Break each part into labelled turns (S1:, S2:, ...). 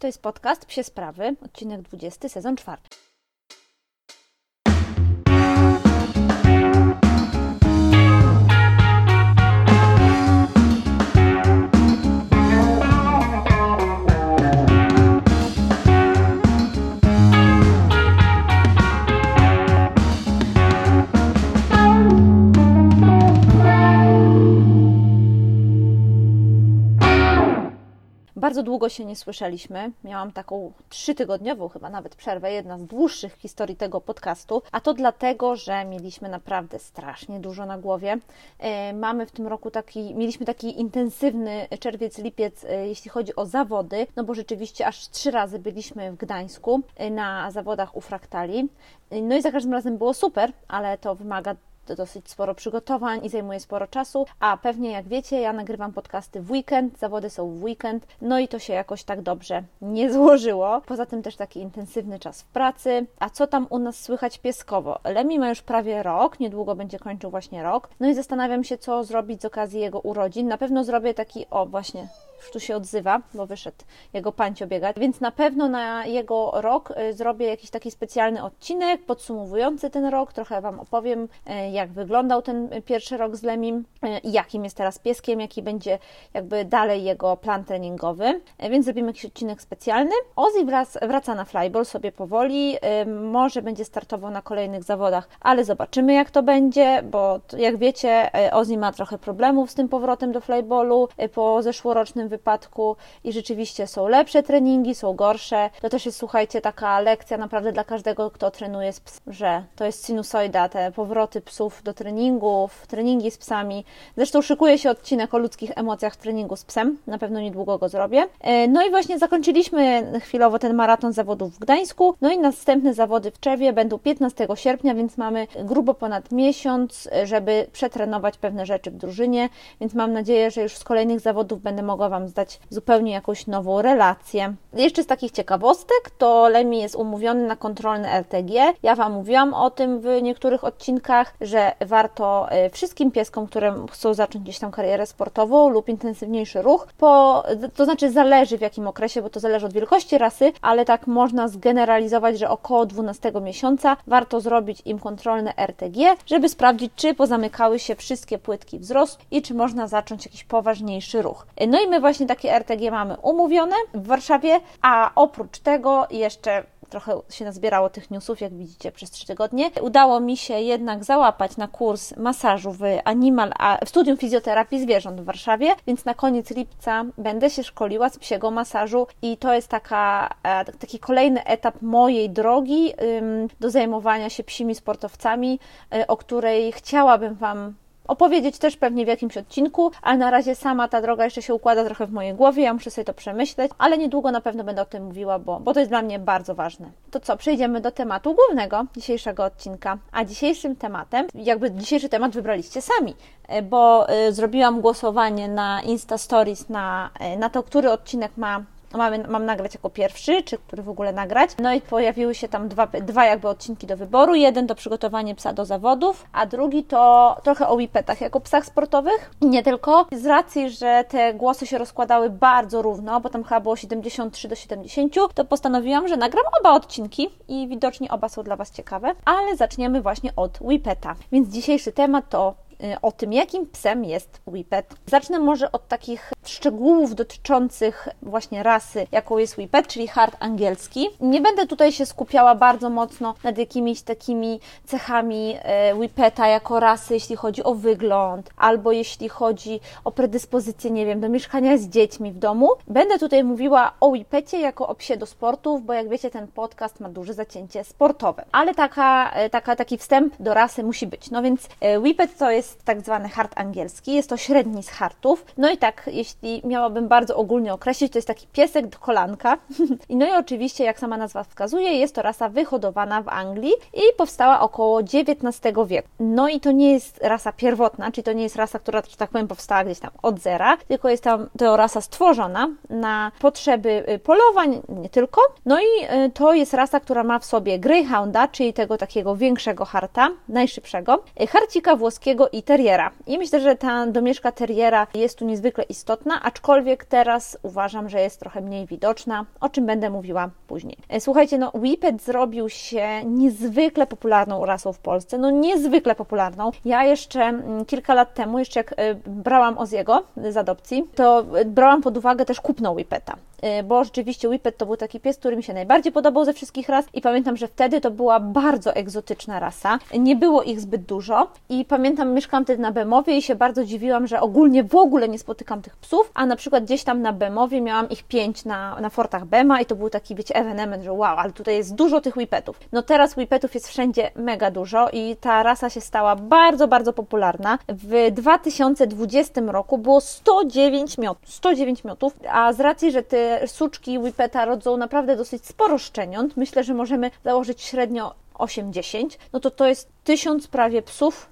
S1: To jest podcast Psie Sprawy, odcinek 20, sezon 4. Bardzo długo się nie słyszeliśmy. Miałam taką trzytygodniową chyba nawet przerwę, jedna z dłuższych historii tego podcastu, a to dlatego, że mieliśmy naprawdę strasznie dużo na głowie. E, mamy w tym roku taki, mieliśmy taki intensywny czerwiec, lipiec, e, jeśli chodzi o zawody, no bo rzeczywiście aż trzy razy byliśmy w Gdańsku e, na zawodach u Fraktali. No i za każdym razem było super, ale to wymaga dosyć sporo przygotowań i zajmuje sporo czasu, a pewnie jak wiecie, ja nagrywam podcasty w weekend, zawody są w weekend, no i to się jakoś tak dobrze nie złożyło. Poza tym też taki intensywny czas w pracy. A co tam u nas słychać pieskowo? Lemi ma już prawie rok, niedługo będzie kończył właśnie rok, no i zastanawiam się, co zrobić z okazji jego urodzin. Na pewno zrobię taki, o właśnie, tu się odzywa, bo wyszedł jego pancio biegać, więc na pewno na jego rok y, zrobię jakiś taki specjalny odcinek podsumowujący ten rok, trochę Wam opowiem, y, jak wyglądał ten pierwszy rok z Lemim, y, jakim jest teraz pieskiem, jaki będzie jakby dalej jego plan treningowy, więc zrobimy jakiś odcinek specjalny. Ozzy wraca na flyball sobie powoli, może będzie startował na kolejnych zawodach, ale zobaczymy jak to będzie, bo jak wiecie, Ozzy ma trochę problemów z tym powrotem do flyballu po zeszłorocznym wypadku i rzeczywiście są lepsze treningi, są gorsze. To też jest, słuchajcie, taka lekcja naprawdę dla każdego, kto trenuje z psem, że to jest sinusoida, te powroty psów do treningów, treningi z psami. Zresztą szykuje się odcinek o ludzkich emocjach w treningu z psem, na pewno niedługo go zrobię. E, no i właśnie zakończyliśmy chwilowo ten maraton zawodów w Gdańsku, no i następne zawody w Czewie będą 15 sierpnia, więc mamy grubo ponad miesiąc, żeby przetrenować pewne rzeczy w drużynie, więc mam nadzieję, że już z kolejnych zawodów będę mogła Wam Wam zdać zupełnie jakąś nową relację. Jeszcze z takich ciekawostek, to Lemi jest umówiony na kontrolny RTG. Ja Wam mówiłam o tym w niektórych odcinkach, że warto e, wszystkim pieskom, które chcą zacząć gdzieś tam karierę sportową lub intensywniejszy ruch, po, to znaczy zależy w jakim okresie, bo to zależy od wielkości rasy, ale tak można zgeneralizować, że około 12 miesiąca warto zrobić im kontrolne RTG, żeby sprawdzić, czy pozamykały się wszystkie płytki wzrostu i czy można zacząć jakiś poważniejszy ruch. E, no i my właśnie właśnie takie RTG mamy umówione w Warszawie, a oprócz tego jeszcze trochę się nazbierało tych newsów, jak widzicie, przez trzy tygodnie. Udało mi się jednak załapać na kurs masażu w Animal, w studium fizjoterapii zwierząt w Warszawie, więc na koniec lipca będę się szkoliła z psiego masażu i to jest taka, e, taki kolejny etap mojej drogi do zajmowania się psimi sportowcami, e, o której chciałabym Wam opowiedzieć też pewnie w jakimś odcinku, ale na razie sama ta droga jeszcze się układa trochę w mojej głowie, ja muszę sobie to przemyśleć, ale niedługo na pewno będę o tym mówiła, bo, bo to jest dla mnie bardzo ważne. To co, przejdziemy do tematu głównego dzisiejszego odcinka, a dzisiejszym tematem, jakby dzisiejszy temat wybraliście sami, e, bo y, zrobiłam głosowanie na Insta Stories na, y, na to, który odcinek ma mamy, mam nagrać jako pierwszy, czy który w ogóle nagrać. No i pojawiły się tam dwa, dwa jakby odcinki do wyboru. Jeden to przygotowanie psa do zawodów, a drugi to trochę o wipetach jako psach sportowych. Nie tylko. Z racji, że te głosy się rozkładały bardzo równo, bo tam chyba było 73 do 70, to postanowiłam, że nagram oba odcinki i widocznie oba są dla Was ciekawe. Ale zaczniemy właśnie od wipeta. Więc dzisiejszy temat to o tym, jakim psem jest Whippet. Zacznę może od takich szczegółów dotyczących właśnie rasy, jaką jest Whippet, czyli hard angielski. Nie będę tutaj się skupiała bardzo mocno nad jakimiś takimi cechami y, Whippeta jako rasy, jeśli chodzi o wygląd, albo jeśli chodzi o predyspozycję, nie wiem, do mieszkania z dziećmi w domu. Będę tutaj mówiła o Whippecie jako o psie do sportów, bo jak wiecie, ten podcast ma duże zacięcie sportowe. Ale taka, y, taka, taki wstęp do rasy musi być. No więc Whippet to jest jest tak zwany hart angielski, jest to średni z hartów. No i tak, jeśli miałabym bardzo ogólnie określić, to jest taki piesek do kolanka. no i oczywiście, jak sama nazwa wskazuje, jest to rasa wyhodowana w Anglii i powstała około XIX wieku. No i to nie jest rasa pierwotna, czyli to nie jest rasa, która, że tak powiem, powstała gdzieś tam od zera, tylko jest tam to rasa stworzona na potrzeby y, polowań, nie tylko. No i y, to jest rasa, która ma w sobie greyhounda, czyli tego takiego większego harta, najszybszego, y, harcika włoskiego i i Terriera. I myślę, że ta domieszka Terriera jest tu niezwykle istotna, aczkolwiek teraz uważam, że jest trochę mniej widoczna, o czym będę mówiła później. E, słuchajcie, no Whippet zrobił się niezwykle popularną rasą w Polsce, no niezwykle popularną. Ja jeszcze mm, kilka lat temu, jeszcze jak e, brałam Oziego z adopcji, to brałam pod uwagę też kupną Whippeta. Y, bo rzeczywiście Whippet to był taki pies, który mi się najbardziej podobał ze wszystkich ras i pamiętam, że wtedy to była bardzo egzotyczna rasa. Nie było ich zbyt dużo i pamiętam, mieszkałam wtedy na Bemowie i się bardzo dziwiłam, że ogólnie w ogóle nie spotykam tych psów, a na przykład gdzieś tam na Bemowie miałam ich pięć na, na fortach Bema i to był taki, wiecie, ewenement, że wow, ale tutaj jest dużo tych Whippetów. No teraz Whippetów jest wszędzie mega dużo i ta rasa się stała bardzo, bardzo popularna. W 2020 roku było 109 miotów, 109 miotów, a z racji, że ty suczki Whippeta rodzą naprawdę dosyć sporo szczeniąt, myślę, że możemy założyć średnio 8-10, no to to jest tysiąc prawie psów,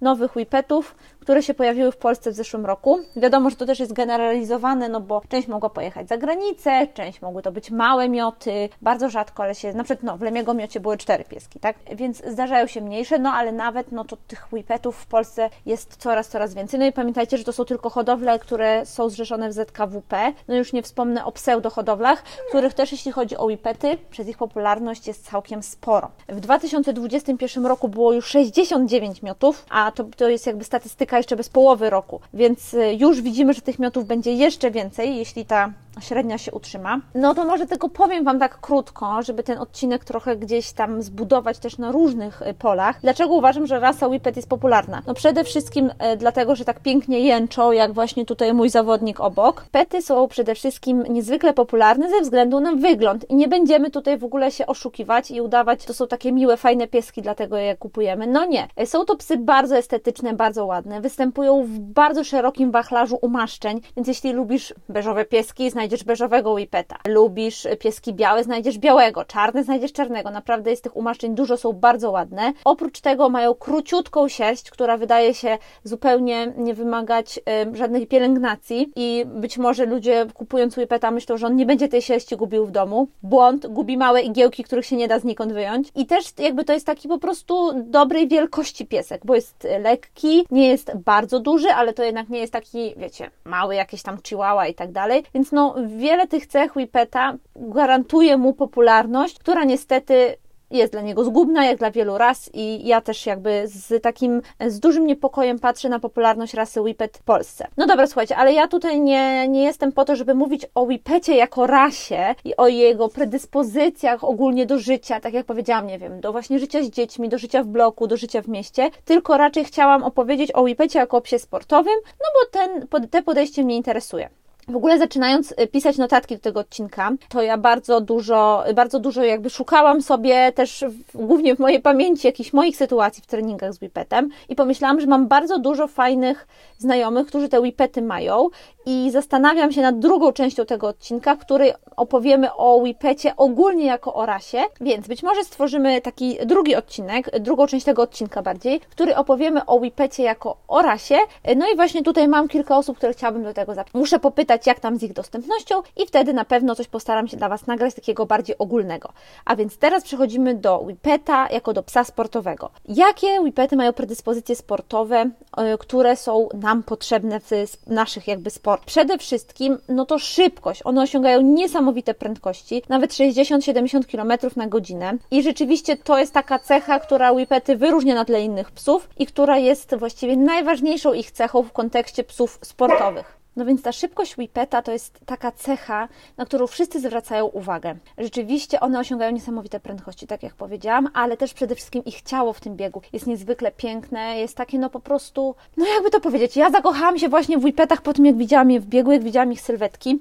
S1: nowych Whippetów, które się pojawiły w Polsce w zeszłym roku. Wiadomo, że to też jest generalizowane, no bo część mogła pojechać za granicę, część mogły to być małe mioty, bardzo rzadko, ale się, na przykład no, w Lemiego miocie były cztery pieski, tak? Więc zdarzają się mniejsze, no ale nawet, no to tych whippetów w Polsce jest coraz, coraz więcej. No i pamiętajcie, że to są tylko hodowle, które są zrzeszone w ZKWP, no już nie wspomnę o pseudohodowlach, których też jeśli chodzi o whippety, przez ich popularność jest całkiem sporo. W 2021 roku było już 69 miotów, a to, to jest jakby statystyka jeszcze bez połowy roku, więc y, już widzimy, że tych miotów będzie jeszcze więcej, jeśli ta średnia się utrzyma. No to może tylko powiem Wam tak krótko, żeby ten odcinek trochę gdzieś tam zbudować też na różnych y, polach. Dlaczego uważam, że rasa Whippet jest popularna? No przede wszystkim y, dlatego, że tak pięknie jęczą, jak właśnie tutaj mój zawodnik obok. Pety są przede wszystkim niezwykle popularne ze względu na wygląd i nie będziemy tutaj w ogóle się oszukiwać i udawać, to są takie miłe, fajne pieski, dlatego je kupujemy. No nie. Są to psy bardzo estetyczne, bardzo ładne. Występują w bardzo szerokim wachlarzu umaszczeń, więc jeśli lubisz beżowe pieski, znajdziesz beżowego whippeta. Lubisz pieski białe, znajdziesz białego, czarne znajdziesz czarnego. Naprawdę jest tych umaszczeń dużo, są bardzo ładne. Oprócz tego mają króciutką sierść, która wydaje się zupełnie nie wymagać y, żadnej pielęgnacji i być może ludzie kupując whippeta myślą, że on nie będzie tej sierści gubił w domu. Błąd, gubi małe igiełki, których się nie da znikąd wyjąć. I też jakby to jest taki po prostu dobrej wielkości piesek, bo jest lekki, nie jest bardzo duży, ale to jednak nie jest taki, wiecie, mały, jakiś tam chihuahua i tak dalej. Więc no, wiele tych cech Whippeta gwarantuje mu popularność, która niestety jest dla niego zgubna, jak dla wielu ras i ja też jakby z takim, z dużym niepokojem patrzę na popularność rasy Whippet w Polsce. No dobra, słuchajcie, ale ja tutaj nie, nie jestem po to, żeby mówić o Whippecie jako rasie i o jego predyspozycjach ogólnie do życia, tak jak powiedziałam, nie wiem, do właśnie życia z dziećmi, do życia w bloku, do życia w mieście, tylko raczej chciałam opowiedzieć o Whippecie jako o psie sportowym, no bo ten, te podejście mnie interesuje. W ogóle zaczynając y, pisać notatki do tego odcinka, to ja bardzo dużo, bardzo dużo jakby szukałam sobie też w, głównie w mojej pamięci jakichś moich sytuacji w treningach z Wipetem i pomyślałam, że mam bardzo dużo fajnych znajomych, którzy te Wipety mają i zastanawiam się nad drugą częścią tego odcinka, w której opowiemy o Wipecie ogólnie jako o rasie, więc być może stworzymy taki drugi odcinek, drugą część tego odcinka bardziej, w który opowiemy o Wipecie jako o rasie. No i właśnie tutaj mam kilka osób, które chciałabym do tego zaprosić. Muszę popytać, jak tam z ich dostępnością i wtedy na pewno coś postaram się dla Was nagrać takiego bardziej ogólnego. A więc teraz przechodzimy do Wipeta jako do psa sportowego. Jakie Wipety mają predyspozycje sportowe, e, które są nam potrzebne w naszych jakby sport. Przede wszystkim, no to szybkość. One osiągają niesamowite prędkości, nawet 60-70 km na godzinę. I rzeczywiście to jest taka cecha, która Whippety wyróżnia na tle innych psów i która jest właściwie najważniejszą ich cechą w kontekście psów sportowych. No więc ta szybkość Whippeta to jest taka cecha, na którą wszyscy zwracają uwagę. Rzeczywiście one osiągają niesamowite prędkości, tak jak powiedziałam, ale też przede wszystkim ich ciało w tym biegu jest niezwykle piękne, jest takie no po prostu, no jakby to powiedzieć, ja zakochałam się właśnie w Whippetach po tym, jak widziałam je w biegu, jak widziałam ich sylwetki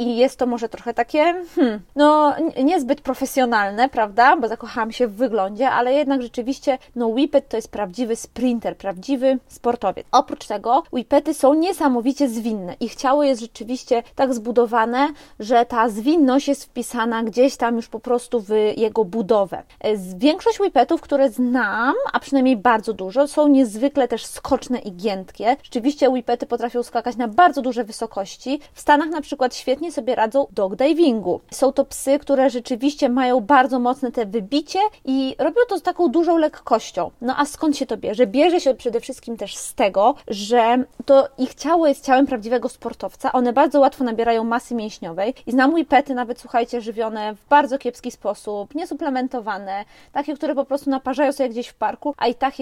S1: i jest to może trochę takie, hmm, no niezbyt profesjonalne, prawda, bo zakochałam się w wyglądzie, ale jednak rzeczywiście, no Whippet to jest prawdziwy sprinter, prawdziwy sportowiec. Oprócz tego Whippety są niesamowicie zwinne. Ich ciało jest rzeczywiście tak zbudowane, że ta zwinność jest wpisana gdzieś tam już po prostu w jego budowę. Większość Whippetów, które znam, a przynajmniej bardzo dużo, są niezwykle też skoczne i giętkie. Rzeczywiście Whippety potrafią skakać na bardzo duże wysokości. W Stanach na przykład świetnie świetnie sobie radzą dog divingu. Są to psy, które rzeczywiście mają bardzo mocne te wybicie i robią to z taką dużą lekkością. No a skąd się to bierze? Bierze się przede wszystkim też z tego, że to ich ciało jest ciałem prawdziwego sportowca. One bardzo łatwo nabierają masy mięśniowej i znam mój pety nawet, słuchajcie, żywione w bardzo kiepski sposób, niesuplementowane, takie, które po prostu naparzają sobie gdzieś w parku, a i, tak,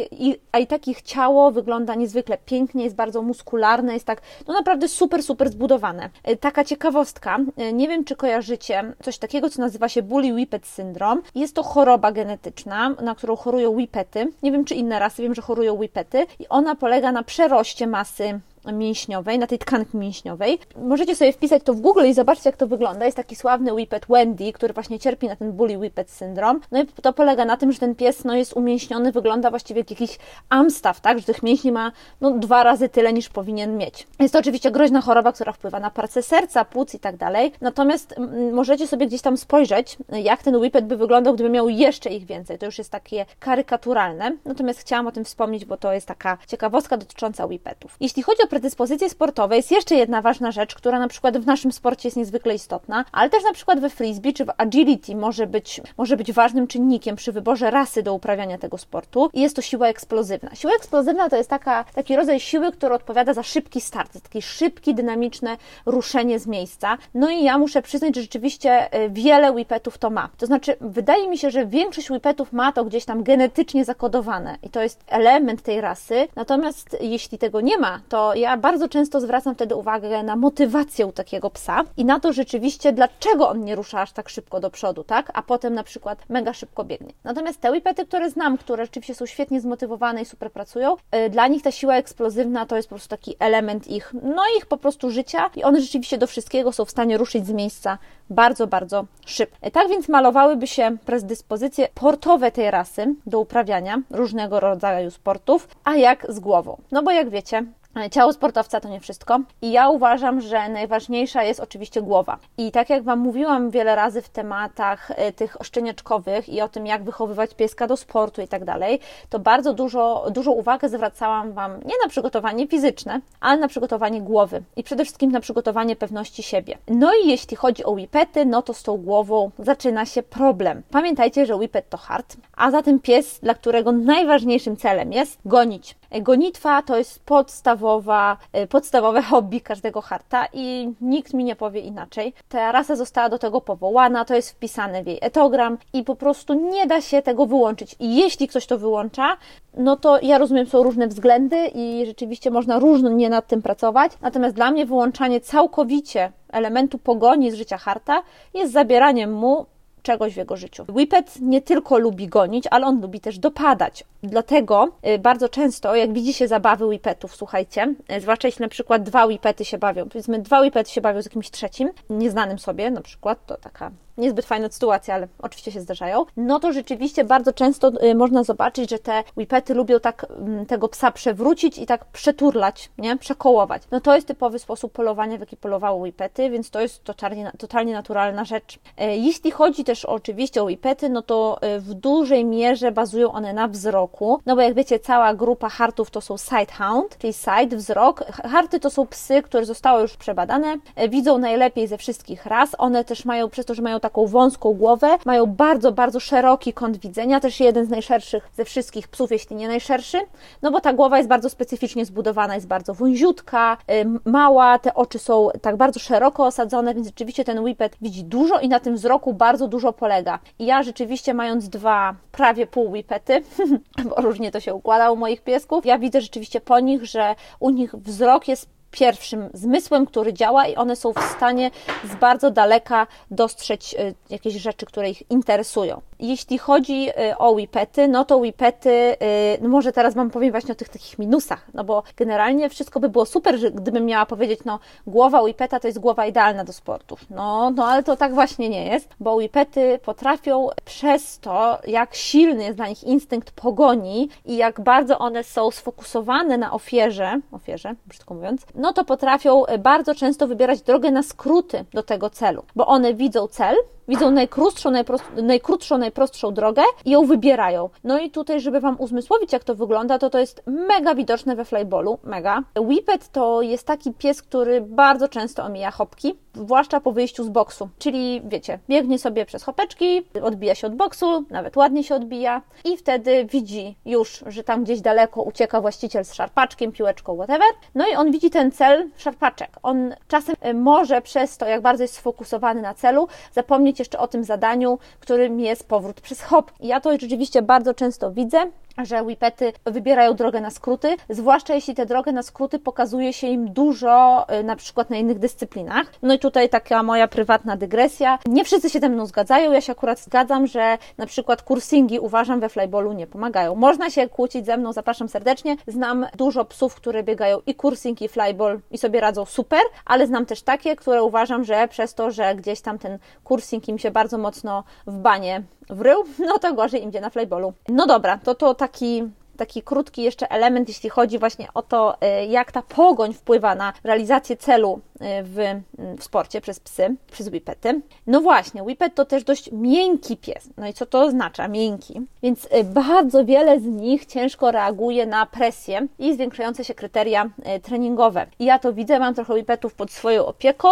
S1: a i tak ich ciało wygląda niezwykle pięknie, jest bardzo muskularne, jest tak, no naprawdę super, super zbudowane. E, taka ciekawostka, e, nie wiem, czy kojarzycie coś takiego, co nazywa się Bully Whippet Syndrome. Jest to choroba genetyczna, na którą chorują whippety. Nie wiem, czy inne rasy, wiem, że chorują whippety i ona polega na przeroście masy mięśniowej, na tej tkanki mięśniowej. Możecie sobie wpisać to w Google i zobaczcie, jak to wygląda. Jest taki sławny Whippet Wendy, który właśnie cierpi na ten bully Whippet syndrom. No i to polega na tym, że ten pies no, jest umięśniony, wygląda właściwie jak jakiś amstaw, tak? Że tych mięśni ma no, dwa razy tyle, niż powinien mieć. Jest to oczywiście groźna choroba, która wpływa na pracę serca, płuc i tak dalej. Natomiast możecie sobie gdzieś tam spojrzeć, jak ten Whippet by wyglądał, gdyby miał jeszcze ich więcej. To już jest takie karykaturalne. Natomiast chciałam o tym wspomnieć, bo to jest taka ciekawostka dotycząca Whippetów. Jeśli chodzi o predyspozycje sportowe jest jeszcze jedna ważna rzecz, która na przykład w naszym sporcie jest niezwykle istotna, ale też na przykład we frisbee czy w agility może być, może być ważnym czynnikiem przy wyborze rasy do uprawiania tego sportu i jest to siła eksplozywna. Siła eksplozywna to jest taka, taki rodzaj siły, który odpowiada za szybki start, za takie szybkie, dynamiczne ruszenie z miejsca. No i ja muszę przyznać, że rzeczywiście e, wiele whippetów to ma. To znaczy, wydaje mi się, że większość whippetów ma to gdzieś tam genetycznie zakodowane i to jest element tej rasy. Natomiast jeśli tego nie ma, to ja bardzo często zwracam wtedy uwagę na motywację takiego psa i na to rzeczywiście, dlaczego on nie rusza aż tak szybko do przodu, tak? A potem na przykład mega szybko biegnie. Natomiast te whippety, które znam, które rzeczywiście są świetnie zmotywowane i super pracują, y, dla nich ta siła eksplozywna to jest po prostu taki element ich, no ich po prostu życia i one rzeczywiście do wszystkiego są w stanie ruszyć z miejsca bardzo, bardzo szybko. Y, tak więc malowałyby się predyspozycje portowe tej rasy do uprawiania różnego rodzaju sportów, a jak z głową? No bo jak wiecie, Ciało sportowca to nie wszystko i ja uważam, że najważniejsza jest oczywiście głowa. I tak jak Wam mówiłam wiele razy w tematach e, tych szczeniaczkowych i o tym, jak wychowywać pieska do sportu i tak dalej, to bardzo dużo, dużo uwagę zwracałam Wam nie na przygotowanie fizyczne, ale na przygotowanie głowy i przede wszystkim na przygotowanie pewności siebie. No i jeśli chodzi o whippety, no to z tą głową zaczyna się problem. Pamiętajcie, że whippet to hard, a zatem pies, dla którego najważniejszym celem jest gonić. Gonitwa to jest podstawowa, e, podstawowe hobby każdego harta i nikt mi nie powie inaczej. Ta rasa została do tego powołana, to jest wpisane w jej etogram i po prostu nie da się tego wyłączyć. I jeśli ktoś to wyłącza, no to ja rozumiem, są różne względy i rzeczywiście można różnie nad tym pracować. Natomiast dla mnie wyłączanie całkowicie elementu pogoni z życia harta jest zabieraniem mu czegoś w jego życiu. Whippet nie tylko lubi gonić, ale on lubi też dopadać. Dlatego y, bardzo często, jak widzi się zabawy Whippetów, słuchajcie, y, zwłaszcza jeśli na przykład dwa Whippety się bawią, powiedzmy dwa Whippety się bawią z jakimś trzecim, nieznanym sobie na przykład, to taka niezbyt fajne sytuacje, ale oczywiście się zdarzają, no to rzeczywiście bardzo często y, można zobaczyć, że te whippety lubią tak mm, tego psa przewrócić i tak przeturlać, nie? Przekołować. No to jest typowy sposób polowania, w jaki polowały whippety, więc to jest totalnie, totalnie naturalna rzecz. E, jeśli chodzi też oczywiście o whippety, no to e, w dużej mierze bazują one na wzroku, no bo jak wiecie, cała grupa hartów to są sidehound, czyli side, wzrok. Harty to są psy, które zostały już przebadane, e, widzą najlepiej ze wszystkich ras, one też mają, przez to, że mają tak taką wąską głowę, mają bardzo, bardzo szeroki kąt widzenia, też jeden z najszerszych ze wszystkich psów, jeśli nie najszerszy, no bo ta głowa jest bardzo specyficznie zbudowana, jest bardzo wąziutka, mała, te oczy są tak bardzo szeroko osadzone, więc rzeczywiście ten whippet widzi dużo i na tym wzroku bardzo dużo polega. I ja rzeczywiście mając dwa, prawie pół whippety, bo różnie to się układa u moich piesków, ja widzę rzeczywiście po nich, że u nich wzrok jest pierwszym zmysłem, który działa i one są w stanie z bardzo daleka dostrzec y, jakieś rzeczy, które ich interesują. Jeśli chodzi y, o whippety, no to whippety, y, no może teraz Wam powiem właśnie o tych takich minusach, no bo generalnie wszystko by było super, gdybym miała powiedzieć, no głowa whippeta to jest głowa idealna do sportów. No, no ale to tak właśnie nie jest, bo whippety potrafią przez to, jak silny jest dla nich instynkt pogoni i jak bardzo one są sfokusowane na ofierze, ofierze, brzydko mówiąc, no to potrafią bardzo często wybierać drogę na skróty do tego celu, bo one widzą cel, widzą najkrótszą, najkrótszą, najprostszą drogę i ją wybierają. No i tutaj, żeby Wam uzmysłowić, jak to wygląda, to to jest mega widoczne we flyballu, mega. Whippet to jest taki pies, który bardzo często omija hopki, zwłaszcza po wyjściu z boksu, czyli wiecie, biegnie sobie przez hopeczki, odbija się od boksu, nawet ładnie się odbija i wtedy widzi już, że tam gdzieś daleko ucieka właściciel z szarpaczkiem, piłeczką, whatever, no i on widzi ten cel, szarpaczek. On czasem e, może przez to, jak bardzo jest sfokusowany na celu, zapomnieć jeszcze o tym zadaniu, którym jest powrót przez hop. Ja to rzeczywiście bardzo często widzę, że whipety wybierają drogę na skróty, zwłaszcza jeśli tę drogę na skróty pokazuje się im dużo, y, na przykład na innych dyscyplinach. No i tutaj taka moja prywatna dygresja. Nie wszyscy się ze mną zgadzają, ja się akurat zgadzam, że na przykład kursingi uważam we flyballu nie pomagają. Można się kłócić ze mną, zapraszam serdecznie. Znam dużo psów, które biegają i kursing, i flyball i sobie radzą super, ale znam też takie, które uważam, że przez to, że gdzieś tam ten kursing im się bardzo mocno w banie wrył, no to gorzej im idzie na flyballu. No dobra, to to taki taki krótki jeszcze element, jeśli chodzi właśnie o to, y, jak ta pogoń wpływa na realizację celu y, w, w sporcie przez psy, przez whippety. No właśnie, whippet to też dość miękki pies. No i co to oznacza miękki? Więc y, bardzo wiele z nich ciężko reaguje na presję i zwiększające się kryteria treningowe. I ja to widzę, mam trochę whippetów pod swoją opieką,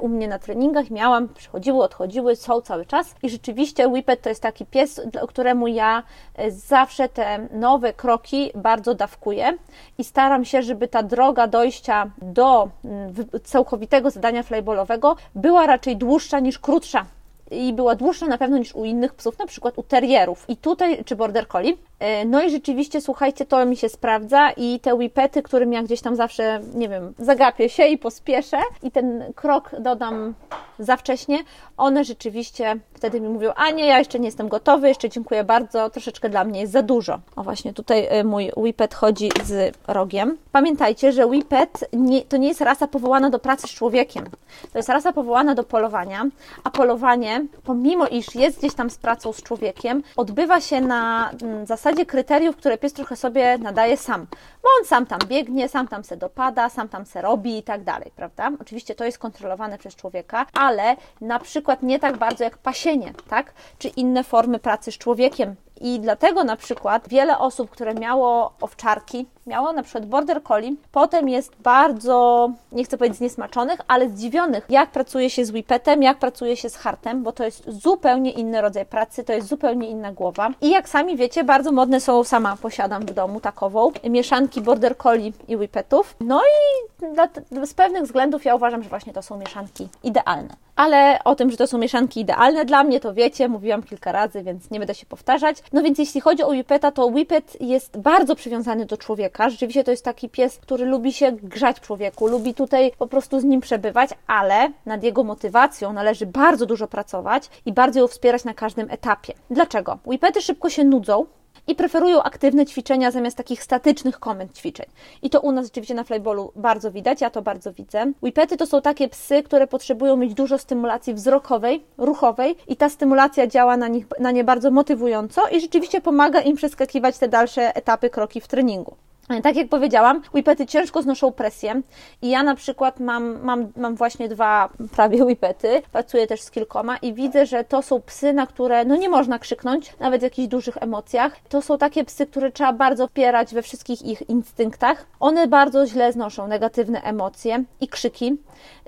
S1: u mnie na treningach miałam, przychodziły, odchodziły, są cały czas i rzeczywiście whippet to jest taki pies, któremu ja zawsze te nowe kroki bardzo dawkuję i staram się, żeby ta droga dojścia do mm, całkowitego zadania flyballowego była raczej dłuższa niż krótsza i była dłuższa na pewno niż u innych psów, na przykład u terrierów. I tutaj, czy border collie, E, no i rzeczywiście, słuchajcie, to mi się sprawdza i te whipety, którym ja gdzieś tam zawsze, nie wiem, zagapię się i pospieszę i ten krok dodam za wcześnie, one rzeczywiście wtedy mi mówią, a nie, ja jeszcze nie jestem gotowy, jeszcze dziękuję bardzo, troszeczkę dla mnie jest za dużo. O właśnie, tutaj e, mój whippet chodzi z rogiem. Pamiętajcie, że whippet nie, to nie jest rasa powołana do pracy z człowiekiem. To jest rasa powołana do polowania, a polowanie, pomimo iż jest gdzieś tam z pracą z człowiekiem, odbywa się na mm, zasadzie kryteriów, które pies trochę sobie nadaje sam, bo on sam tam biegnie, sam tam se dopada, sam tam se robi i tak dalej, prawda? Oczywiście to jest kontrolowane przez człowieka, ale na przykład nie tak bardzo jak pasienie, tak? Czy inne formy pracy z człowiekiem, i dlatego na przykład wiele osób, które miało owczarki, miało na przykład border collie, potem jest bardzo, nie chcę powiedzieć zniesmaczonych, ale zdziwionych, jak pracuje się z whipetem, jak pracuje się z hartem, bo to jest zupełnie inny rodzaj pracy, to jest zupełnie inna głowa. I jak sami wiecie, bardzo modne są, sama posiadam w domu takową, mieszanki border collie i whippetów. No i z pewnych względów ja uważam, że właśnie to są mieszanki idealne. Ale o tym, że to są mieszanki idealne dla mnie, to wiecie, mówiłam kilka razy, więc nie będę się powtarzać. No więc jeśli chodzi o Whippeta, to Whippet jest bardzo przywiązany do człowieka. Rzeczywiście to jest taki pies, który lubi się grzać człowieku, lubi tutaj po prostu z nim przebywać, ale nad jego motywacją należy bardzo dużo pracować i bardzo ją wspierać na każdym etapie. Dlaczego? Whippety szybko się nudzą, i preferują aktywne ćwiczenia zamiast takich statycznych komend ćwiczeń. I to u nas rzeczywiście na flyballu bardzo widać, ja to bardzo widzę. Whippety to są takie psy, które potrzebują mieć dużo stymulacji wzrokowej, ruchowej i ta stymulacja działa na, nich, na nie bardzo motywująco i rzeczywiście pomaga im przeskakiwać te dalsze etapy, kroki w treningu. Tak jak powiedziałam, whippety ciężko znoszą presję i ja na przykład mam, mam, mam właśnie dwa prawie whippety, pracuję też z kilkoma i widzę, że to są psy, na które no nie można krzyknąć, nawet w jakichś dużych emocjach. To są takie psy, które trzeba bardzo wspierać we wszystkich ich instynktach. One bardzo źle znoszą negatywne emocje i krzyki.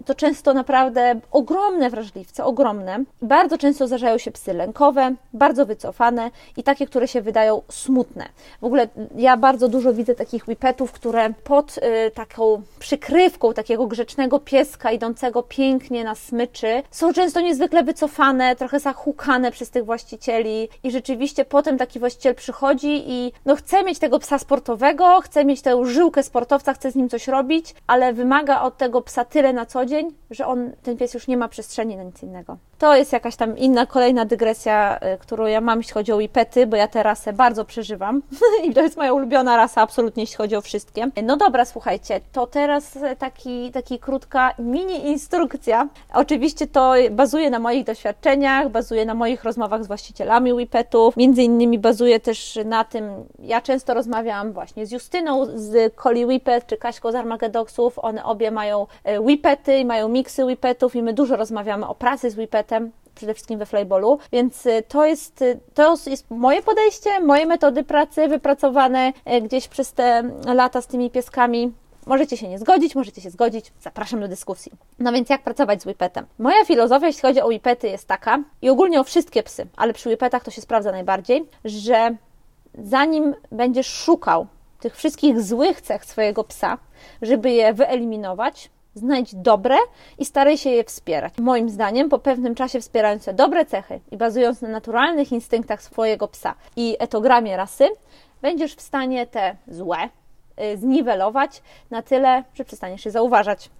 S1: To często naprawdę ogromne wrażliwce, ogromne. Bardzo często zdarzają się psy lękowe, bardzo wycofane i takie, które się wydają smutne. W ogóle ja bardzo dużo widzę takich whippetów, które pod y, taką przykrywką takiego grzecznego pieska idącego pięknie na smyczy są często niezwykle wycofane, trochę zahukane przez tych właścicieli i rzeczywiście potem taki właściciel przychodzi i no chce mieć tego psa sportowego, chce mieć tę żyłkę sportowca, chce z nim coś robić, ale wymaga od tego psa tyle na co dzień, że on, ten pies już nie ma przestrzeni na nic innego. To jest jakaś tam inna, kolejna dygresja, y, którą ja mam, jeśli chodzi o whippety, bo ja tę rasę bardzo przeżywam i to jest moja ulubiona rasa, absolutnie, jeśli chodzi o wszystkie. No dobra, słuchajcie, to teraz taki, taki krótka mini instrukcja. Oczywiście to bazuje na moich doświadczeniach, bazuje na moich rozmowach z właścicielami whippetów, między innymi bazuje też na tym, ja często rozmawiam właśnie z Justyną z Coli Whippet, czy Kaśką z Armagedoxów, one obie mają e, whippety i mają miksy whippetów i my dużo rozmawiamy o pracy z przede wszystkim we flyballu, więc y, to jest, y, to jest moje podejście, moje metody pracy wypracowane y, gdzieś przez te lata z tymi pieskami. Możecie się nie zgodzić, możecie się zgodzić, zapraszam do dyskusji. No więc jak pracować z whipetem? Moja filozofia, jeśli chodzi o whipety, jest taka, i ogólnie o wszystkie psy, ale przy whipetach to się sprawdza najbardziej, że zanim będziesz szukał tych wszystkich złych cech swojego psa, żeby je wyeliminować, znajdź dobre i staraj się je wspierać. Moim zdaniem, po pewnym czasie wspierając te dobre cechy i bazując na naturalnych instynktach swojego psa i etogramie rasy, będziesz w stanie te złe y, zniwelować na tyle, że przestaniesz je zauważać.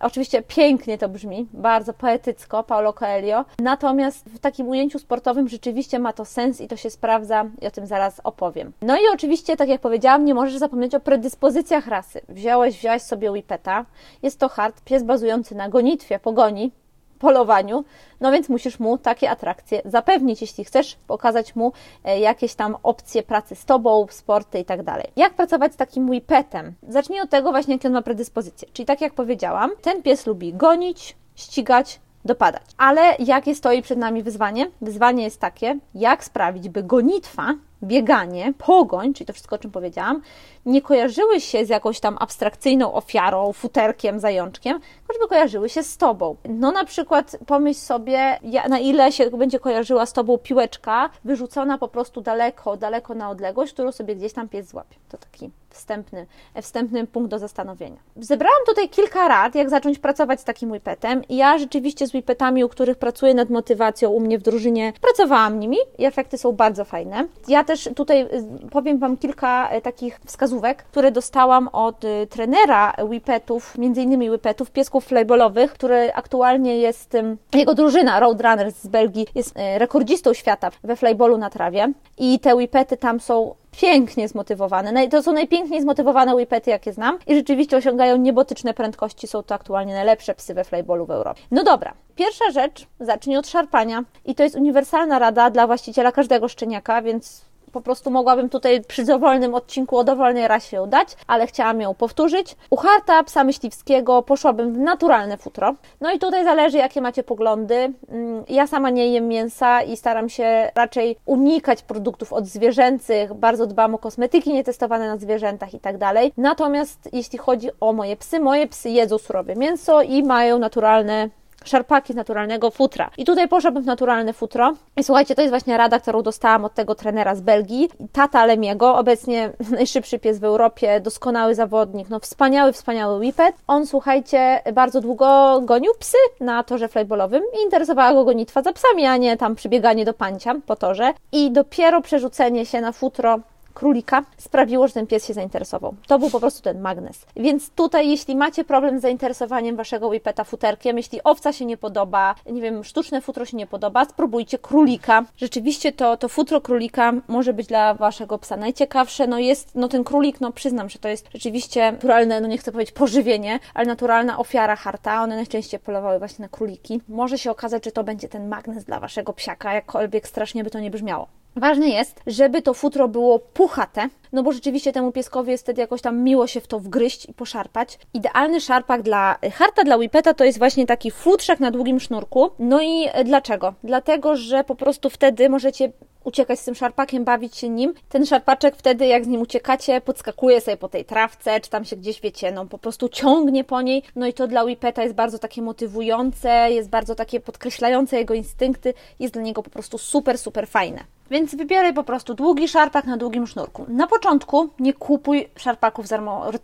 S1: Oczywiście pięknie to brzmi, bardzo poetycko, Paulo Coelho, natomiast w takim ujęciu sportowym rzeczywiście ma to sens i to się sprawdza i o tym zaraz opowiem. No i oczywiście, tak jak powiedziałam, nie możesz zapomnieć o predyspozycjach rasy. Wziąłeś, wziąłeś sobie Whippeta, jest to hard, pies bazujący na gonitwie, pogoni, polowaniu, no więc musisz mu takie atrakcje zapewnić, jeśli chcesz pokazać mu e, jakieś tam opcje pracy z tobą, sporty i tak dalej. Jak pracować z takim whipetem? Zacznij od tego właśnie, jakie on ma predyspozycje. Czyli tak jak powiedziałam, ten pies lubi gonić, ścigać, dopadać. Ale jakie stoi przed nami wyzwanie? Wyzwanie jest takie, jak sprawić, by gonitwa bieganie, pogoń, czyli to wszystko, o czym powiedziałam, nie kojarzyły się z jakąś tam abstrakcyjną ofiarą, futerkiem, zajączkiem, żeby kojarzyły się z tobą. No na przykład pomyśl sobie, na ile się będzie kojarzyła z tobą piłeczka wyrzucona po prostu daleko, daleko na odległość, którą sobie gdzieś tam pies złapie. To taki wstępny, wstępny punkt do zastanowienia. Zebrałam tutaj kilka rad, jak zacząć pracować z takim whipetem. Ja rzeczywiście z whipetami, u których pracuję nad motywacją u mnie w drużynie, pracowałam nimi i efekty są bardzo fajne. Ja też tutaj y, powiem Wam kilka y, takich wskazówek, które dostałam od y, trenera whipetów, między innymi whipetów, piesków flyballowych, który aktualnie jest, jego drużyna Roadrunners z Belgii jest rekordzistą świata we flyballu na trawie i te whipety tam są pięknie zmotywowane. To są najpiękniej zmotywowane whippety, jakie znam i rzeczywiście osiągają niebotyczne prędkości. Są to aktualnie najlepsze psy we flyballu w Europie. No dobra, pierwsza rzecz, zacznij od szarpania i to jest uniwersalna rada dla właściciela każdego szczeniaka, więc po prostu mogłabym tutaj przy dowolnym odcinku o dowolnej rasie ją dać, ale chciałam ją powtórzyć. U harta psa myśliwskiego poszłabym w naturalne futro. No i tutaj zależy, jakie macie poglądy. Mm, ja sama nie jem mięsa i staram się raczej unikać produktów odzwierzęcych. Bardzo dbam o kosmetyki nietestowane na zwierzętach i tak dalej. Natomiast jeśli chodzi o moje psy, moje psy jedzą surowe mięso i mają naturalne szarpaki z naturalnego futra. I tutaj poszłabym w naturalne futro. I słuchajcie, to jest właśnie rada, którą dostałam od tego trenera z Belgii, tata Lemiego, obecnie najszybszy pies w Europie, doskonały zawodnik, no wspaniały, wspaniały whippet. On, słuchajcie, bardzo długo gonił psy na torze flyballowym i interesowała go gonitwa za psami, a nie tam przybieganie do pancia po torze. I dopiero przerzucenie się na futro królika sprawiło, że ten pies się zainteresował. To był po prostu ten magnes. Więc tutaj, jeśli macie problem z zainteresowaniem waszego whippeta futerkiem, jeśli owca się nie podoba, nie wiem, sztuczne futro się nie podoba, spróbujcie królika. Rzeczywiście to, to futro królika może być dla waszego psa najciekawsze. No jest, no ten królik, no przyznam, że to jest rzeczywiście naturalne, no nie chcę powiedzieć pożywienie, ale naturalna ofiara harta. One najczęściej polowały właśnie na króliki. Może się okazać, że to będzie ten magnes dla waszego psiaka, jakkolwiek strasznie by to nie brzmiało. Ważne jest, żeby to futro było puchate, no bo rzeczywiście temu pieskowi jest wtedy jakoś tam miło się w to wgryźć i poszarpać. Idealny szarpak dla harta, dla whippeta to jest właśnie taki futrzak na długim sznurku. No i dlaczego? Dlatego, że po prostu wtedy możecie uciekać z tym szarpakiem, bawić się nim. Ten szarpaczek wtedy, jak z nim uciekacie, podskakuje sobie po tej trawce, czy tam się gdzieś, wiecie, no po prostu ciągnie po niej. No i to dla Whippeta jest bardzo takie motywujące, jest bardzo takie podkreślające jego instynkty, jest dla niego po prostu super, super fajne. Więc wybieraj po prostu długi szarpak na długim sznurku. Na początku nie kupuj szarpaków z armory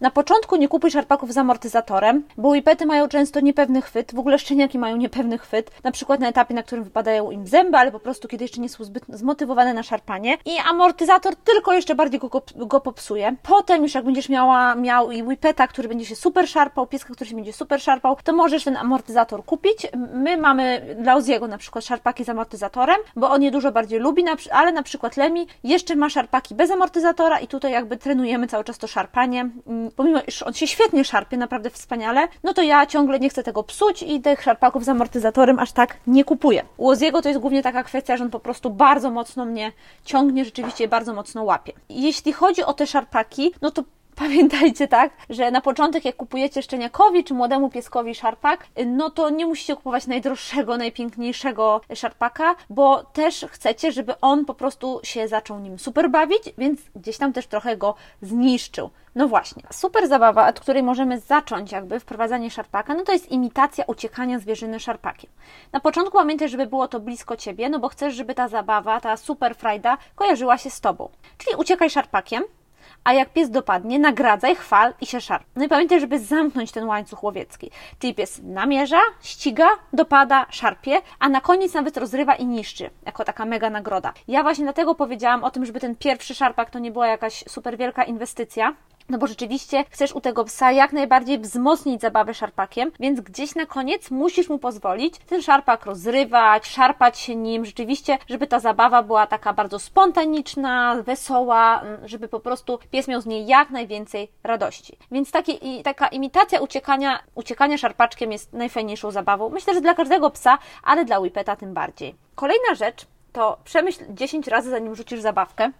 S1: na początku nie kupuj szarpaków z amortyzatorem, bo whippety mają często niepewny chwyt, w ogóle szczeniaki mają niepewny chwyt, na przykład na etapie, na którym wypadają im zęby, ale po prostu kiedy jeszcze nie są zbyt zmotywowane na szarpanie i amortyzator tylko jeszcze bardziej go, go popsuje. Potem już jak będziesz miała, miał i whippeta, który będzie się super szarpał, pieska, który się będzie super szarpał, to możesz ten amortyzator kupić. My mamy dla Oziego na przykład szarpaki z amortyzatorem, bo on je dużo bardziej lubi, ale na przykład Lemi jeszcze ma szarpaki bez amortyzatora i tutaj jakby trenujemy cały czas to szarpanie pomimo iż on się świetnie szarpie, naprawdę wspaniale, no to ja ciągle nie chcę tego psuć i tych szarpaków z amortyzatorem aż tak nie kupuję. U Oziego to jest głównie taka kwestia, że on po prostu bardzo mocno mnie ciągnie, rzeczywiście bardzo mocno łapie. Jeśli chodzi o te szarpaki, no to pamiętajcie tak, że na początek jak kupujecie szczeniakowi czy młodemu pieskowi szarpak, no to nie musicie kupować najdroższego, najpiękniejszego szarpaka, bo też chcecie, żeby on po prostu się zaczął nim super bawić, więc gdzieś tam też trochę go zniszczył. No właśnie, super zabawa, od której możemy zacząć jakby wprowadzanie szarpaka, no to jest imitacja uciekania zwierzyny szarpakiem. Na początku pamiętaj, żeby było to blisko Ciebie, no bo chcesz, żeby ta zabawa, ta super frajda kojarzyła się z Tobą. Czyli uciekaj szarpakiem, a jak pies dopadnie, nagradzaj, chwal i się szarp. No i pamiętaj, żeby zamknąć ten łańcuch łowiecki. Czyli pies namierza, ściga, dopada, szarpie, a na koniec nawet rozrywa i niszczy, jako taka mega nagroda. Ja właśnie dlatego powiedziałam o tym, żeby ten pierwszy szarpak to nie była jakaś super wielka inwestycja, no bo rzeczywiście chcesz u tego psa jak najbardziej wzmocnić zabawę szarpakiem, więc gdzieś na koniec musisz mu pozwolić ten szarpak rozrywać, szarpać się nim, rzeczywiście, żeby ta zabawa była taka bardzo spontaniczna, wesoła, żeby po prostu pies miał z niej jak najwięcej radości. Więc takie, i, taka imitacja uciekania, uciekania szarpaczkiem jest najfajniejszą zabawą. Myślę, że dla każdego psa, ale dla Whippeta tym bardziej. Kolejna rzecz to przemyśl 10 razy zanim rzucisz zabawkę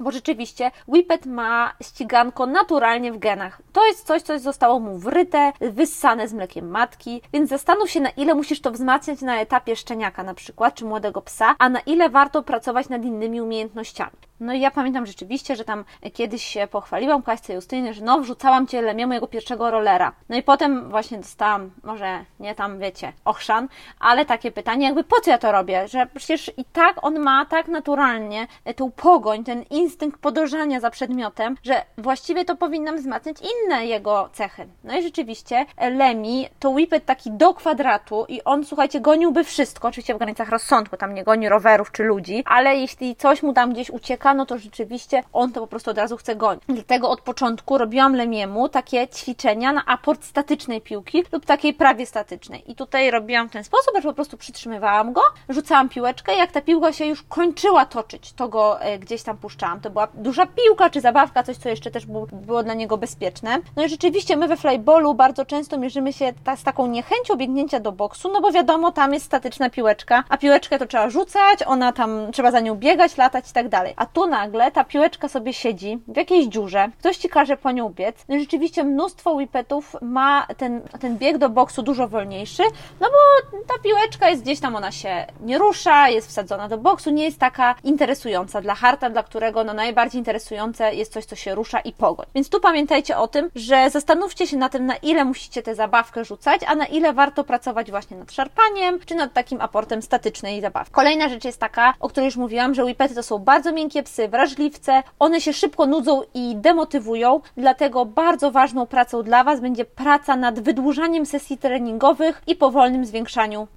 S1: bo rzeczywiście Whippet ma ściganko naturalnie w genach. To jest coś, co zostało mu wryte, wyssane z mlekiem matki, więc zastanów się, na ile musisz to wzmacniać na etapie szczeniaka na przykład, czy młodego psa, a na ile warto pracować nad innymi umiejętnościami. No i ja pamiętam rzeczywiście, że tam kiedyś się pochwaliłam Kaśce Justynie, że no, wrzucałam Cię lemię mojego pierwszego rollera. No i potem właśnie dostałam, może nie tam, wiecie, ochrzan, ale takie pytanie, jakby po co ja to robię? Że przecież i tak on ma tak naturalnie tą pogoń, ten instynkt podążania za przedmiotem, że właściwie to powinnam wzmacniać inne jego cechy. No i rzeczywiście Lemi to whippet taki do kwadratu i on, słuchajcie, goniłby wszystko, oczywiście w granicach rozsądku, tam nie goni rowerów czy ludzi, ale jeśli coś mu tam gdzieś ucieka, no to rzeczywiście on to po prostu od razu chce gonić. Dlatego od początku robiłam Lemiemu takie ćwiczenia na aport statycznej piłki lub takiej prawie statycznej. I tutaj robiłam w ten sposób, że po prostu przytrzymywałam go, rzucałam piłeczkę i jak ta piłka się już kończyła toczyć, to go e, gdzieś tam puszczałam. To była duża piłka czy zabawka, coś co jeszcze też było, było dla niego bezpieczne. No i rzeczywiście my we flyballu bardzo często mierzymy się ta, z taką niechęcią biegnięcia do boksu, no bo wiadomo, tam jest statyczna piłeczka, a piłeczkę to trzeba rzucać, ona tam, trzeba za nią biegać, latać i tak dalej. A tu nagle ta piłeczka sobie siedzi w jakiejś dziurze, ktoś ci każe po nią biec. No i rzeczywiście mnóstwo whippetów ma ten, ten bieg do boksu dużo wolniejszy, no bo ta piłeczka jest gdzieś tam, ona się nie rusza, jest wsadzona do boksu, nie jest taka interesująca dla harta, dla którego no najbardziej interesujące jest coś, co się rusza i pogoń. Więc tu pamiętajcie o tym, że zastanówcie się na tym, na ile musicie tę zabawkę rzucać, a na ile warto pracować właśnie nad szarpaniem, czy nad takim aportem statycznej zabawki. Kolejna rzecz jest taka, o której już mówiłam, że whippety to są bardzo miękkie psy, wrażliwce, one się szybko nudzą i demotywują, dlatego bardzo ważną pracą dla Was będzie praca nad wydłużaniem sesji treningowych i powolnym zwiększaniu,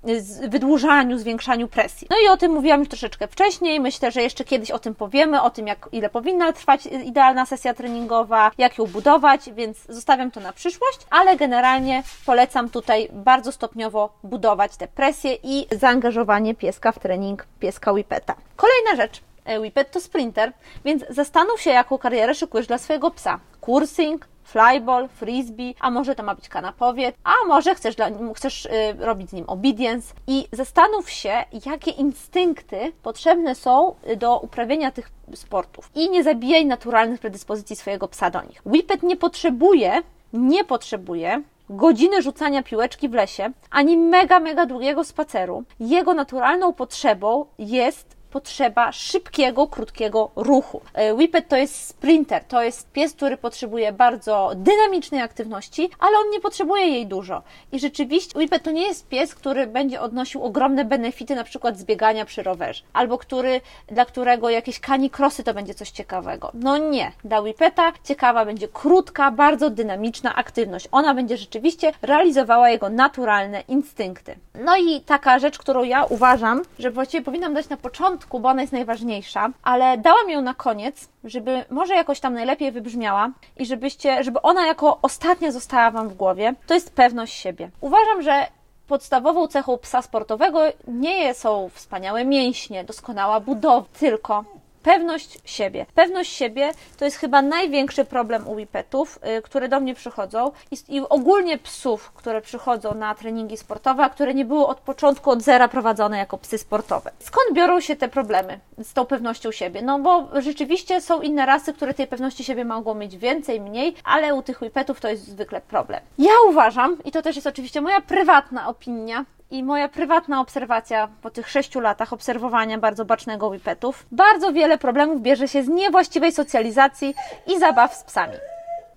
S1: wydłużaniu, zwiększaniu presji. No i o tym mówiłam już troszeczkę wcześniej, myślę, że jeszcze kiedyś o tym powiemy, o tym jak ile powinna trwać idealna sesja treningowa, jak ją budować, więc zostawiam to na przyszłość, ale generalnie polecam tutaj bardzo stopniowo budować tę presję i zaangażowanie pieska w trening pieska Whippeta. Kolejna rzecz, E, Whippet to sprinter, więc zastanów się, jaką karierę szykujesz dla swojego psa. Kursing, flyball, frisbee, a może to ma być kanapowiec, a może chcesz, dla, chcesz y, robić z nim obedience i zastanów się, jakie instynkty potrzebne są do uprawiania tych sportów i nie zabijaj naturalnych predyspozycji swojego psa do nich. Whippet nie potrzebuje, nie potrzebuje godziny rzucania piłeczki w lesie, ani mega, mega długiego spaceru. Jego naturalną potrzebą jest potrzeba szybkiego, krótkiego ruchu. E, Whippet to jest sprinter, to jest pies, który potrzebuje bardzo dynamicznej aktywności, ale on nie potrzebuje jej dużo. I rzeczywiście Whippet to nie jest pies, który będzie odnosił ogromne benefity, na przykład z biegania przy rowerze, albo który, dla którego jakieś kanikrosy to będzie coś ciekawego. No nie. Dla Whippeta ciekawa będzie krótka, bardzo dynamiczna aktywność. Ona będzie rzeczywiście realizowała jego naturalne instynkty. No i taka rzecz, którą ja uważam, że właściwie powinnam dać na początku, początku, bo ona jest najważniejsza, ale dałam ją na koniec, żeby może jakoś tam najlepiej wybrzmiała i żebyście, żeby ona jako ostatnia została Wam w głowie, to jest pewność siebie. Uważam, że podstawową cechą psa sportowego nie są wspaniałe mięśnie, doskonała budowa, tylko Pewność siebie. Pewność siebie to jest chyba największy problem u wipetów, yy, które do mnie przychodzą I, i ogólnie psów, które przychodzą na treningi sportowe, a które nie były od początku, od zera prowadzone jako psy sportowe. Skąd biorą się te problemy z tą pewnością siebie? No bo rzeczywiście są inne rasy, które tej pewności siebie mogą mieć więcej, mniej, ale u tych wipetów to jest zwykle problem. Ja uważam, i to też jest oczywiście moja prywatna opinia, i moja prywatna obserwacja po tych sześciu latach obserwowania bardzo bacznego wipetów, bardzo wiele problemów bierze się z niewłaściwej socjalizacji i zabaw z psami.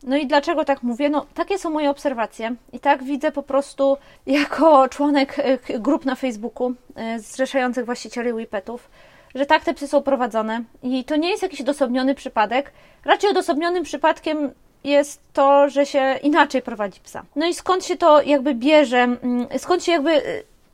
S1: No i dlaczego tak mówię? No, takie są moje obserwacje i tak widzę po prostu jako członek e, grup na Facebooku e, zrzeszających właścicieli wipetów, że tak te psy są prowadzone i to nie jest jakiś odosobniony przypadek. Raczej odosobnionym przypadkiem jest to, że się inaczej prowadzi psa. No i skąd się to jakby bierze, mm, skąd się jakby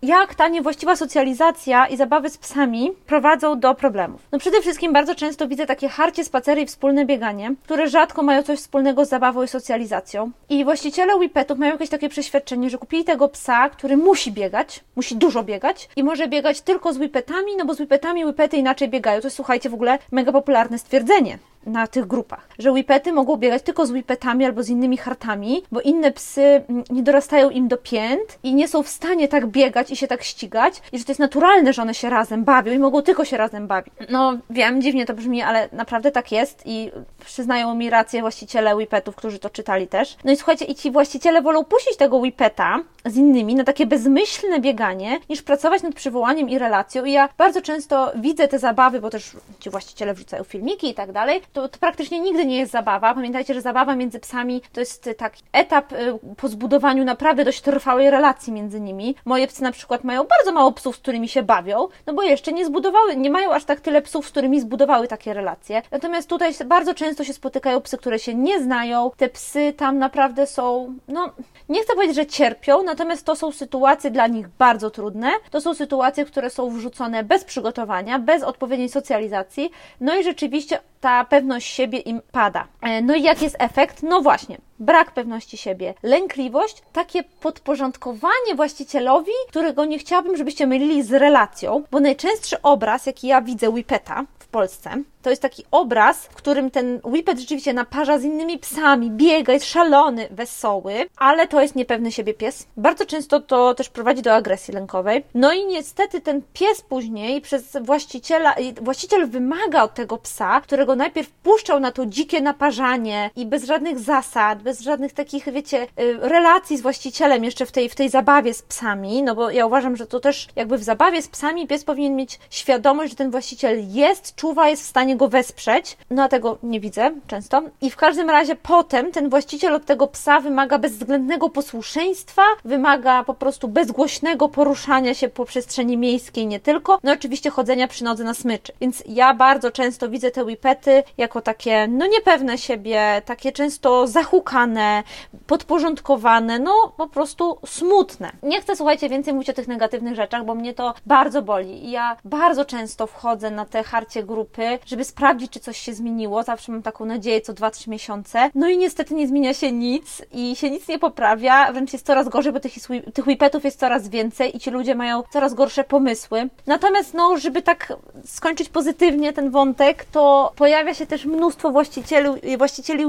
S1: jak ta niewłaściwa socjalizacja i zabawy z psami prowadzą do problemów. No przede wszystkim bardzo często widzę takie harcie, spacery i wspólne bieganie, które rzadko mają coś wspólnego z zabawą i socjalizacją. I właściciele Whippetów mają jakieś takie przeświadczenie, że kupili tego psa, który musi biegać, musi dużo biegać i może biegać tylko z Whippetami, no bo z Whippetami Whippety inaczej biegają. To jest, słuchajcie, w ogóle mega popularne stwierdzenie na tych grupach, że whippety mogą biegać tylko z whippetami albo z innymi hartami, bo inne psy nie dorastają im do pięt i nie są w stanie tak biegać i się tak ścigać i że to jest naturalne, że one się razem bawią i mogą tylko się razem bawić. No wiem, dziwnie to brzmi, ale naprawdę tak jest i przyznają mi rację właściciele whippetów, którzy to czytali też. No i słuchajcie, i ci właściciele wolą puścić tego whippeta z innymi na takie bezmyślne bieganie, niż pracować nad przywołaniem i relacją i ja bardzo często widzę te zabawy, bo też ci właściciele wrzucają filmiki i tak dalej, to, to praktycznie nigdy nie jest zabawa. Pamiętajcie, że zabawa między psami to jest taki etap y, po zbudowaniu naprawdę dość trwałej relacji między nimi. Moje psy na przykład mają bardzo mało psów, z którymi się bawią, no bo jeszcze nie zbudowały, nie mają aż tak tyle psów, z którymi zbudowały takie relacje. Natomiast tutaj bardzo często się spotykają psy, które się nie znają. Te psy tam naprawdę są, no, nie chcę powiedzieć, że cierpią, natomiast to są sytuacje dla nich bardzo trudne. To są sytuacje, które są wrzucone bez przygotowania, bez odpowiedniej socjalizacji. No i rzeczywiście ta pewność siebie im pada. E, no i jaki jest efekt? No właśnie, brak pewności siebie, lękliwość, takie podporządkowanie właścicielowi, którego nie chciałabym, żebyście mylili z relacją, bo najczęstszy obraz, jaki ja widzę Whippeta w Polsce, to jest taki obraz, w którym ten Whippet rzeczywiście naparza z innymi psami, biega, jest szalony, wesoły, ale to jest niepewny siebie pies. Bardzo często to też prowadzi do agresji lękowej. No i niestety ten pies później przez właściciela, właściciel wymaga od tego psa, którego najpierw puszczał na to dzikie naparzanie i bez żadnych zasad, bez żadnych takich, wiecie, y, relacji z właścicielem jeszcze w tej, w tej zabawie z psami, no bo ja uważam, że to też jakby w zabawie z psami pies powinien mieć świadomość, że ten właściciel jest, czuwa, jest w stanie go wesprzeć, no a tego nie widzę często. I w każdym razie potem ten właściciel od tego psa wymaga bezwzględnego posłuszeństwa, wymaga po prostu bezgłośnego poruszania się po przestrzeni miejskiej, nie tylko, no oczywiście chodzenia przy nodze na smyczy. Więc ja bardzo często widzę te whippety jako takie, no niepewne siebie, takie często zahukane, podporządkowane, no po prostu smutne. Nie chcę, słuchajcie, więcej mówić o tych negatywnych rzeczach, bo mnie to bardzo boli. I ja bardzo często wchodzę na te harcie grupy, żeby sprawdzić, czy coś się zmieniło. Zawsze mam taką nadzieję co 2-3 miesiące. No i niestety nie zmienia się nic i się nic nie poprawia, wręcz jest coraz gorzej, bo tych, tych jest coraz więcej i ci ludzie mają coraz gorsze pomysły. Natomiast, no, żeby tak skończyć pozytywnie ten wątek, to pojawia się też mnóstwo właścicieli, właścicieli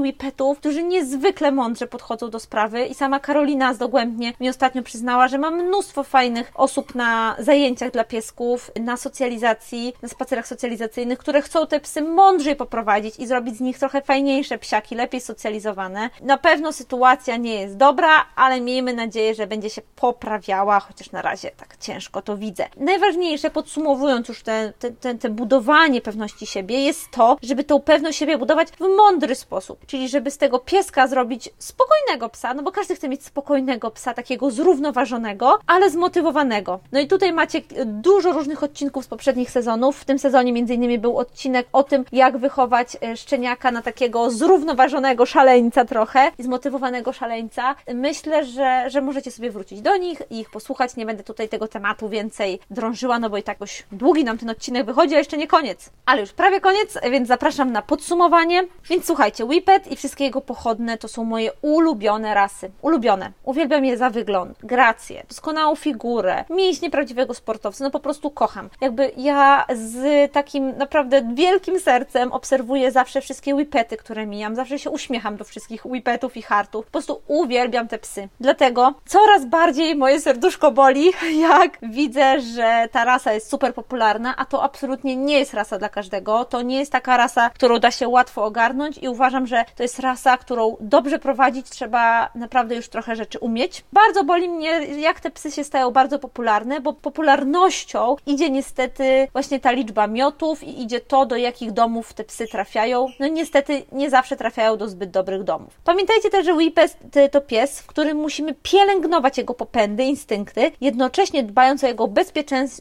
S1: którzy niezwykle mądrze podchodzą do sprawy i sama Karolina Dogłębnie mi ostatnio przyznała, że ma mnóstwo fajnych osób na zajęciach dla piesków, na socjalizacji, na spacerach socjalizacyjnych, które chcą te psy mądrzej poprowadzić i zrobić z nich trochę fajniejsze psiaki, lepiej socjalizowane. Na pewno sytuacja nie jest dobra, ale miejmy nadzieję, że będzie się poprawiała, chociaż na razie tak ciężko to widzę. Najważniejsze, podsumowując już te, te, te, te budowanie pewności siebie, jest to, żeby tą pewność siebie budować w mądry sposób, czyli żeby z tego pieska zrobić spokojnego psa, no bo każdy chce mieć spokojnego psa, takiego zrównoważonego, ale zmotywowanego. No i tutaj macie dużo różnych odcinków z poprzednich sezonów. W tym sezonie między innymi był odcinek o tym, jak wychować e, szczeniaka na takiego zrównoważonego szaleńca trochę zmotywowanego szaleńca. Myślę, że, że możecie sobie wrócić do nich i ich posłuchać. Nie będę tutaj tego tematu więcej drążyła, no bo i tak dość długi nam ten odcinek wychodzi, a jeszcze nie koniec. Ale już prawie koniec, więc zapraszam na podsumowanie. Więc słuchajcie, Whippet i wszystkie jego pochodne to są moje ulubione rasy. Ulubione. Uwielbiam je za wygląd, grację, doskonałą figurę, mięśnie prawdziwego sportowca. No po prostu kocham. Jakby ja z takim naprawdę wielkim sercem obserwuję zawsze wszystkie whipety, które mijam. Zawsze się uśmiecham do wszystkich whipetów i hartów. Po prostu uwielbiam te psy. Dlatego coraz bardziej moje serduszko boli, jak widzę, że ta rasa jest super popularna, a to absolutnie nie jest rasa dla każdego. To nie jest taka rasa, którą da się łatwo ogarnąć i uważam, że to jest rasa, którą dobrze prowadzić trzeba naprawdę już trochę rzeczy umieć. Bardzo boli mnie, jak te psy się stają bardzo popularne, bo popularnością idzie niestety właśnie ta liczba miotów i idzie to, do jakich domów te psy trafiają. No niestety nie zawsze trafiają do zbyt dobrych domów. Pamiętajcie też, że Whippet to pies, w którym musimy pielęgnować jego popędy, instynkty, jednocześnie dbając o jego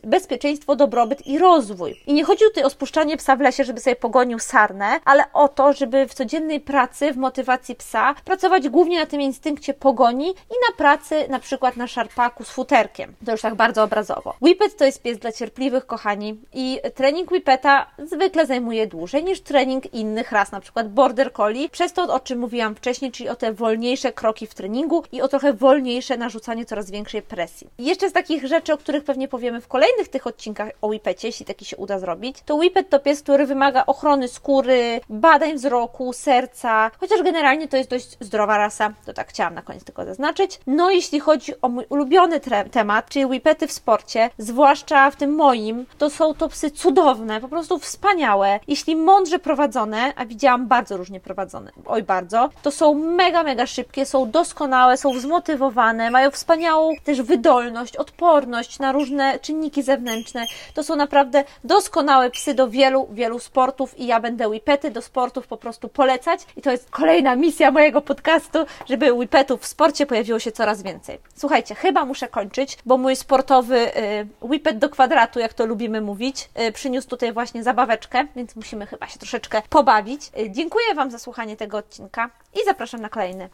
S1: bezpieczeństwo, dobrobyt i rozwój. I nie chodzi tutaj o spuszczanie psa w lesie, żeby sobie pogonił sarnę, ale o to, żeby w codziennej pracy, w motywacji psa pracować głównie na tym instynkcie pogoni i na pracy na przykład na szarpaku z futerkiem. To już tak bardzo obrazowo. Whippet to jest pies dla cierpliwych, kochani i trening Whippeta zwykle zajmuje dłużej niż trening innych ras, na przykład Border Collie, przez to o czym mówiłam wcześniej, czyli o te wolniejsze kroki w treningu i o trochę wolniejsze narzucanie coraz większej presji. Jeszcze z takich rzeczy, o których pewnie powiemy w kolejnych tych odcinkach o Whippecie, jeśli taki się uda zrobić, to Whippet to pies, który wymaga ochrony skóry, badań wzroku, serca, chociaż generalnie to jest dość zdrowa rasa, to tak chciałam na koniec tylko zaznaczyć. No jeśli chodzi o mój ulubiony temat, czyli Whippety w sporcie, zwłaszcza w tym moim, to są to psy cudowne, po prostu wspaniałe. Jeśli mądrze prowadzone, a widziałam bardzo różnie prowadzone, oj bardzo, to są mega, mega szybkie, są doskonałe, są zmotywowane, mają wspaniałą też wydolność, odporność na różne czynniki zewnętrzne. To są naprawdę doskonałe psy do wielu, wielu sportów i ja będę whippety do sportów po prostu polecać i to jest kolejna misja mojego podcastu, żeby whippetów w sporcie pojawiło się coraz więcej. Słuchajcie, chyba muszę kończyć, bo mój sportowy y, whippet do kwadratu, jak to lubimy mówić, y, przyniósł tutaj właśnie zabaweczkę, więc musimy chyba się troszeczkę pobawić. Y, dziękuję Wam za słuchanie tego odcinka i zapraszam na kolejny.